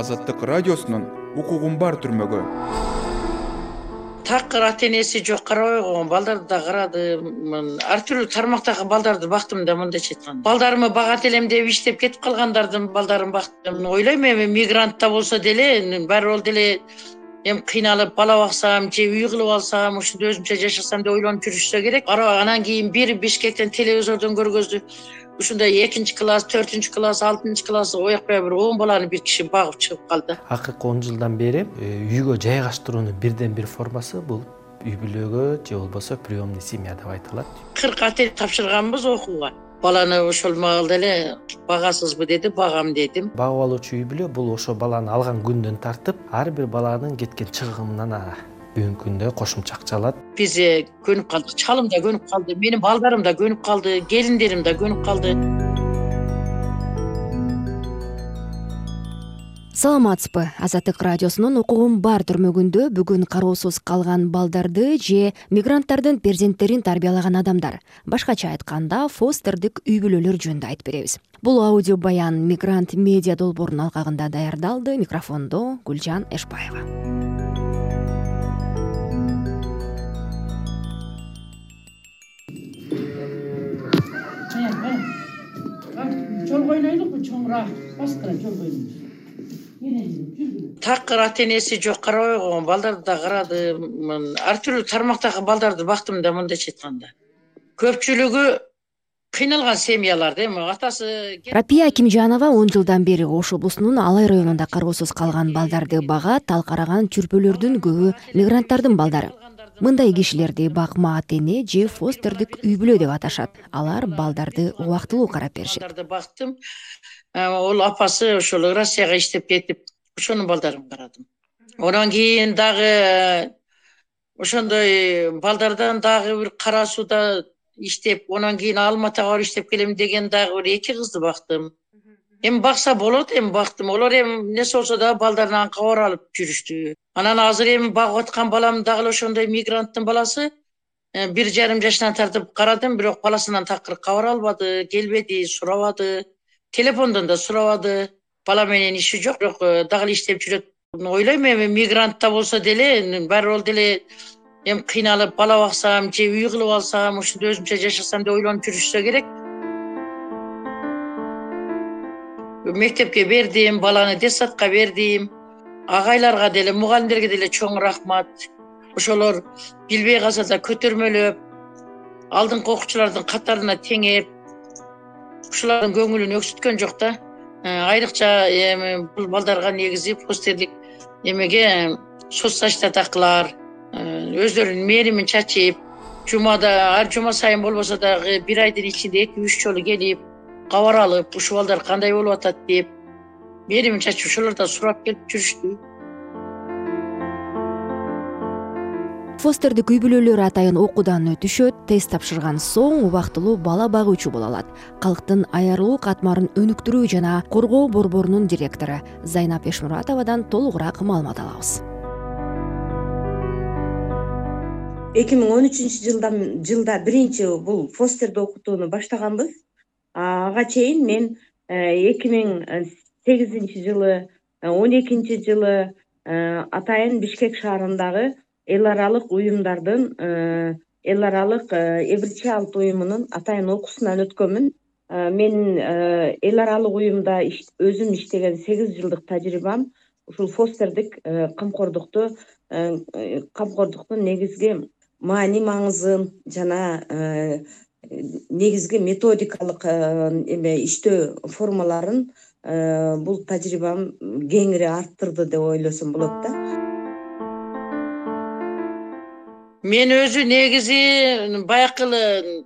азаттык радиосунун укугум бар түрмөгү такыр ата энеси жок карабай койгон балдарды да карадым ар түрдүү тармактагы балдарды бактым да мындайча айтканда балдарымы багат элем деп иштеп кетип калгандардын балдарын бактым. Ойлойм эми мигрантта болсо деле баары бир деле эми кыйналып бала баксам же үй кылып алсам ушинтип өзүмчө жашасам деп ойлонуп жүрүшсө керек. Анан кийин бир бишкектен телевизордон көргөздү. Ушундай экинчи класс төртүнчү класс алтынчы класс оякбай бир он баланы бир киши багып чыгып калды. Акыркы он жылдан бери э, үйгө жайгаштыруунун бирден бир формасы бул. Үй бүлөгө же болбосо приемный семья деп айтылат. Кырк эне тапшырганбыз окууга баланы ошол маалда эле багасызбы деди багам дедим. Багып алуучу үй бүлө бул ошол баланы алган күндөн тартып ар бир баланын кеткен чыгымынан бүгүнкү күндө кошумча акча алат биз көнүп калдык чалым да көнүп калды менин балдарым да көнүп калды келиндерим да көнүп калды саламатсызбы азаттык радиосунун укугум бар түрмөгүндө бүгүн кароосуз калган балдарды же мигранттардын перзенттерин тарбиялаган адамдар. Башкача айтканда фостердик үй бүлөлөр жөнүндө айтып беребиз. Бул аудио баян мигрант медиа долбоорунун алкагында даярдалды. Микрофондо гүлжан эшбаева. Жолго ойнойлукпу чоңураак. Баскыра жолго ойнойбуз такыр ата энеси жок карабай койгон балдарды да карадым ар түрдүү тармактагы балдарды бактым да мындайча айтканда. Көпчүлүгү кыйналган семьялар да эми. Атасы рапия акимжанова он жылдан бери ош облусунун алай районунда кароосуз калган балдарды багат ал караган чүрпөлөрдүн көбү мигранттардын балдары. Мындай кишилерди бакма ата эне же фостердик үй бүлө деп аташат. Алар балдарды убактылуу карап беришет. Бактым ол апасы ошол россияга иштеп кетип ошонун балдарын карадым. Анан кийин дагы ошондой балдардан дагы бир кара сууда иштеп анан кийин алматага барып иштеп келем деген дагы бир эки кызды бактым. Эми бакса болот эми бактым. Олар эми эмнеси болсо дагы балдарынан кабар алып жүрүштү. Анан азыр эми багып аткан балам дагы эле ошондой мигранттын баласы э, бир жарым жашынан тартып карадым бирок баласынан такыр кабар албады келбеди сурабады телефондон да сурабады. Бала менен иши жок бирок э, дагы эле иштеп жүрөт. Ойлойм эми мигрантта болсо деле баары бир деле эми кыйналып бала баксам же үй кылып алсам ушинтип өзүмчө жашасам деп ойлонуп жүрүшсө керек. Мектепке бердим баланы детсадка бердим. Агайларга деле мугалимдерге деле чоң рахмат. Ошолор билбей калса да көтөрмөлөп алдыңкы окуучулардын катарына теңеп ушулардын көңүлүн өксүткөн жок да. Э, айрыкча эми бул балдарга негизи постердик. Эмеге соц сочетатакылар э, өздөрүнүн мээримин чачып жумада ар жума сайын болбосо дагы бир айдын ичинде эки үч жолу келип кабар алып ушул балдар кандай болуп атат деп мээримин чачып ошолордон сурап келип жүрүштү фостердик үй бүлөлөр атайын окуудан өтүшөт тест тапшырган соң убактылуу бала багуучу боло алат. Калктын айырылуу катмарын өнүктүрүү жана коргоо борборунун директору зайнап эшмуратовадан толугураак маалымат алабыз. Эки миң он үчүнчү жылдан жылда биринчи бул фостерди окутууну баштаганбыз. Ага чейин мен э, эки миң сегизинчи жылы э, он экинчи жылы э, атайын бишкек шаарындагы эл аралык уюмдардын эл аралык алт уюмунун атайын окуусунан өткөнмүн. Менин эл аралык уюмда өзүм иштеген сегиз жылдык тажрыйбам ушул фостердик камкордукту камкордуктун негизги маани маңызын жана негизги методикалык э, эме иштөө формаларын э, бул тажрыйбам кеңири арттырды деп ойлосом болот да мен өзү негизи баякы эле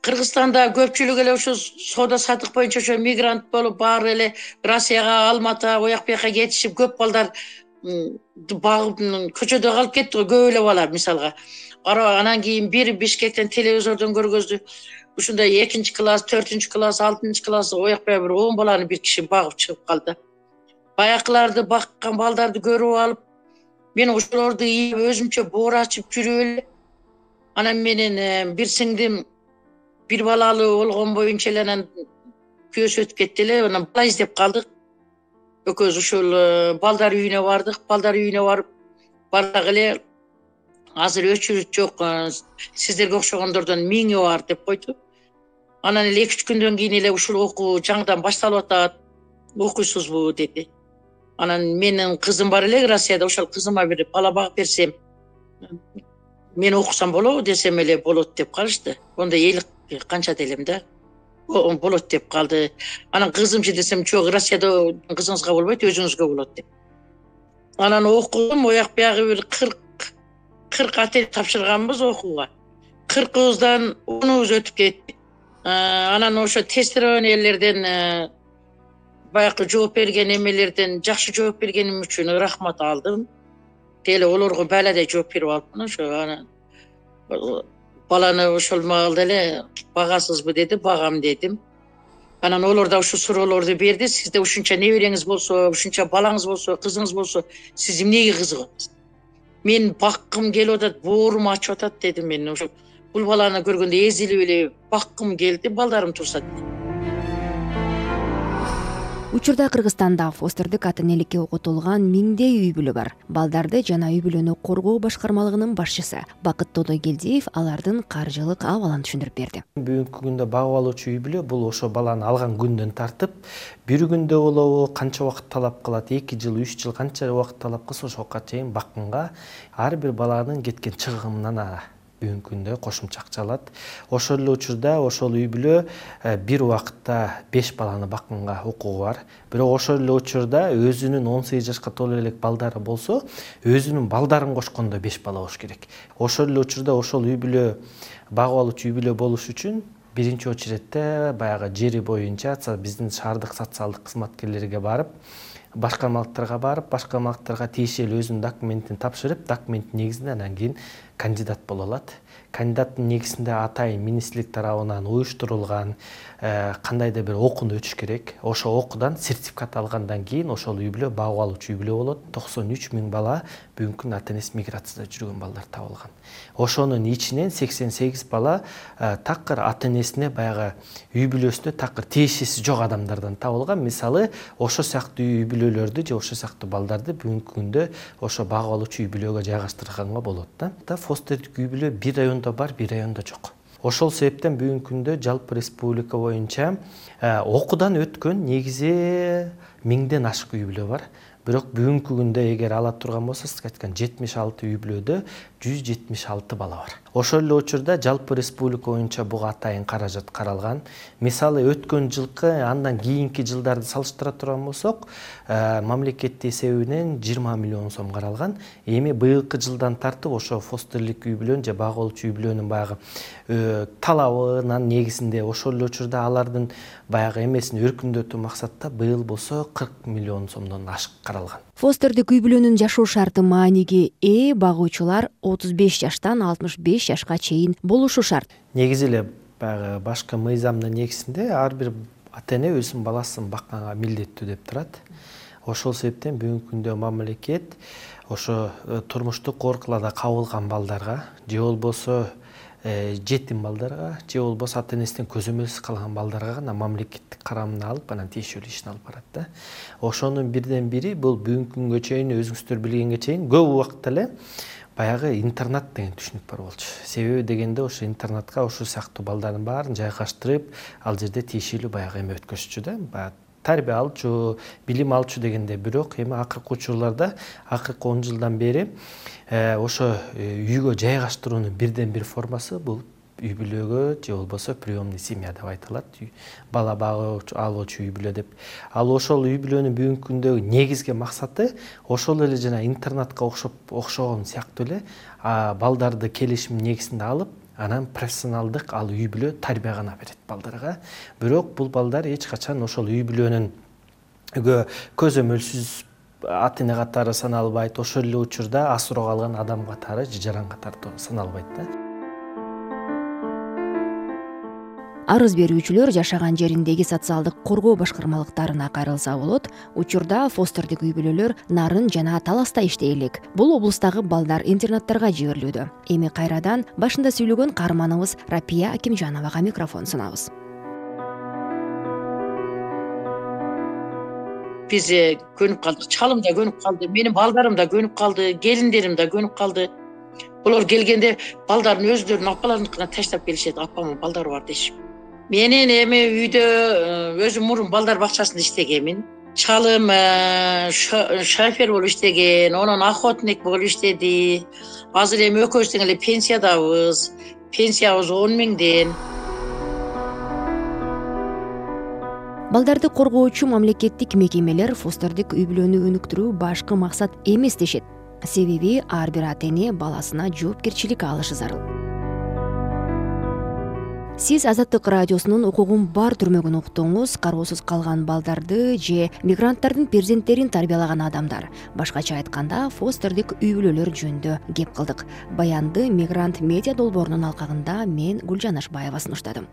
кыргызстанда көпчүлүк эле ушу соода саттык боюнча ошо мигрант болуп баары эле россияга алматы аяк буяка кетишип көп балдар багып көчөдө калып кетти го көп эле бала мисалга. Анан кийин бир бишкектен телевизордон көргөздү. Ушундай экинчи класс төртүнчү класс алтынчы класс оякбай бир он баланы бир киши багып чыгып калды. Баякыларды баккан балдарды көрүп алып мен ошолорду өзүмчө боор ачып жүрүп эле анан менин э, бир сиңдим бир балалуу болгон боюнча эле анан күйөөсү өтүп кетти эле анан бала издеп калдык. Экөөбүз ошол балдар үйүнө бардык. Балдар үйүнө барып барсак эле. Азыр өчүрүт жок сиздерге окшогондордон миңи бар деп койду. Анан эле эки үч күндөн кийин эле ушул окуу жаңыдан башталып атат. Окуйсузбу деди анан менин кызым бар эле россияда ошол кызыма бир бала багып берсем мен окусам болобу десем эле болот деп калышты. Ондой эл канчада элем да? Болот деп калды. Анан кызымчы десем жок россияда кызыңызга болбойт өзүңүзгө болот деп. Анан окудум ояк биягы бир кырк кырк ответ тапшырганбыз окууга. Кыркыбыздан онубуз өтүп кетти. Анан ошо тестированиелерден баягы жооп берген эмелерден жакшы жооп бергеним үчүн ырахмат алдым. Деги эле олорго бааладай жооп берип алыпмын ошо анан баланы ошол маалда эле багасызбы деди багам дедим. Анан олор да ушул суроолорду берди сизде ушунча небереңиз болсо ушунча балаңыз болсо кызыңыз болсо сиз эмнеге кызыгып мен баккым келип атат боорум ачып атат дедим мен. Ошо бул баланы көргөндө эзилип эле баккым келди балдарым турса учурда кыргызстанда фостердик ата энеликке окутулган миңдей үй бүлө бар. Балдарды жана үй бүлөнү коргоо башкармалыгынын башчысы бакыт тодойгелдиев алардын каржылык абалын түшүндүрүп берди. Бүгүнкү күндө багып алуучу үй бүлө бул ошо баланы алган күндөн тартып бир күндө болобу канча убакыт талап кылат эки жыл үч жыл канча убакыт талап кылса ошого чейин бакканга ар бир баланын кеткен чыгымынан бүгүнкү күндө кошумча акча алат. Ошол эле учурда ошол үй бүлө э, бир убакытта беш баланы бакканга укугу бар. Бирок ошол эле учурда өзүнүн он сегиз жашка толо элек балдары болсо өзүнүн балдарын кошкондо беш бала болуш керек. Ошол эле учурда ошол үй бүлө багып алуучу үй бүлө болуш үчүн биринчи очередте баягы жери боюнча биздин шаардык социалдык кызматкерлерге барып башкармалыктарга барып башкармалыктарга тиешелүү өзүнүн документин тапшырып документтин негизинде анан кийин кандидат боло алат. Кандидаттын негизинде атайын министрлик тарабынан уюштурулган э, кандайдыр бир окууну өтүш керек. Ошол окуудан сертификат алгандан кийин ошол үй бүлө багып алуучу үй бүлө болот. Токсон үч миң бала бүгүнкү күндө ата энеси миграцияда жүргөн балдар табылган. Ошонун ичинен сексен сегиз бала э, такыр ата энесине баягы үй бүлөсүнө такыр тиешеси жок адамдардан табылган. Мисалы ошол сыяктуу үй бүлөлөрдү же ошол сыяктуу балдарды бүгүнкү күндө ошо багып алуучу үй бүлөгө жайгаштырганга болот да фостердик үй бүлө бир райондо бар бир райондо жок. Ошол себептен бүгүнкү күндө жалпы республика боюнча э, окуудан өткөн негизи миңден ашык үй бүлө бар. Бирок бүгүнкү күндө эгер ала турган болсок сизге айткан жетимиш алты үй бүлөдө жүз жетимиш алты бала бар ошол эле учурда жалпы республика боюнча буга атайын каражат каралган. Мисалы өткөн жылкы андан кийинки жылдарды салыштыра турган болсок э, мамлекеттин эсебинен жыйырма миллион сом каралган. Эми быйылкы жылдан тартып ошо фостерлик үй бүлөнүн же багып алуучу үй бүлөнүн баягы э, талабынын негизинде ошол эле учурда алардын баягы эмесин өркүндөтүү максатта быйыл болсо кырк миллион сомдон ашык каралган фостердик үй бүлөнүн жашоо шарты мааниге ээ багуучулар отуз беш жаштан алтымыш беш жашка чейин болушу шарт. Негизи эле баягы башкы мыйзамдын негизинде ар бир ата эне өзүнүн баласын бакканга милдеттүү деп турат. Ошол себептен бүгүнкү күндө мамлекет ошо э, турмуштук коркуларда кабылган балдарга же болбосо жетим балдарга же болбосо ата энесинен көзөмөлсүз калган балдарга гана мамлекеттик карамына алып анан тиешелүү ишин алып барат да. Ошонун бирден бири бул бүгүнкү күнгө чейин өзүңүздөр билгенге чейин көп убакытта эле баягы интернат деген түшүнүк бар болчу. Себеби дегенде ошо интернатка ушул сыяктуу балдардын баарын жайгаштырып ал жерде тиешелүү баягы эме өткөзчүчү да. Баягы тарбия алчу билим алчу дегенде бирок эми акыркы учурларда акыркы он жылдан бери э, ошо э, үйгө жайгаштыруунун бирден бир формасы бул үй бүлөгө же болбосо приемный семья деп айтылат. Бала багып алуучу үй бүлө деп. Ал ошол үй бүлөнүн бүгүнкү күндөгү негизги максаты ошол эле жана интернатка окшоп окшогон сыяктуу эле балдарды келишимдин негизинде алып анан профессионалдык ал үй бүлө тарбия гана берет балдарга. Бирок бул балдар эч качан ошол үй бүлөнүн көзөмөлсүз ата эне катары саналбайт ошол эле учурда асыроого алган адам катары же жаран катары саналбайт да арыз берүүчүлөр жашаган жериндеги социалдык коргоо башкармалыктарына кайрылса болот. Учурда фостердик үй бүлөлөр нарын жана таласта иштей элек бул облустагы балдар интернаттарга жиберилүүдө. Эми кайрадан башында сүйлөгөн каарманыбыз рапия акимжановага микрофон сунабыз. Биз көнүп калдык чалым да көнүп калды менин балдарым да көнүп калды келиндерим да көнүп калды. Олор келгенде балдарын өздөрүнүн апаларыныкына таштап келишет. Апамын балдары бар дешип менин эми үйдө э, өзүм мурун балдар бакчасында иштегенмин. Чалым э, шофер болуп иштеген анан охотник болуп иштеди. Азыр эми экөөбүз тең эле пенсиядабыз. Пенсиябыз он миңден. Балдарды коргоочу мамлекеттик мекемелер фостердик үй бүлөнү өнүктүрүү башкы максат эмес дешет. Себеби ар бир ата эне баласына жоопкерчилик алышы зарыл сиз азаттык радиосунун укугум бар түрмөгүн уктуңуз кароосуз калган балдарды же мигранттардын перзенттерин тарбиялаган адамдар. Башкача айтканда фостердик үй бүлөлөр жөнүндө кеп кылдык. Баянды мигрант медиа долбоорунун алкагында мен гүлжан ашбаева сунуштадым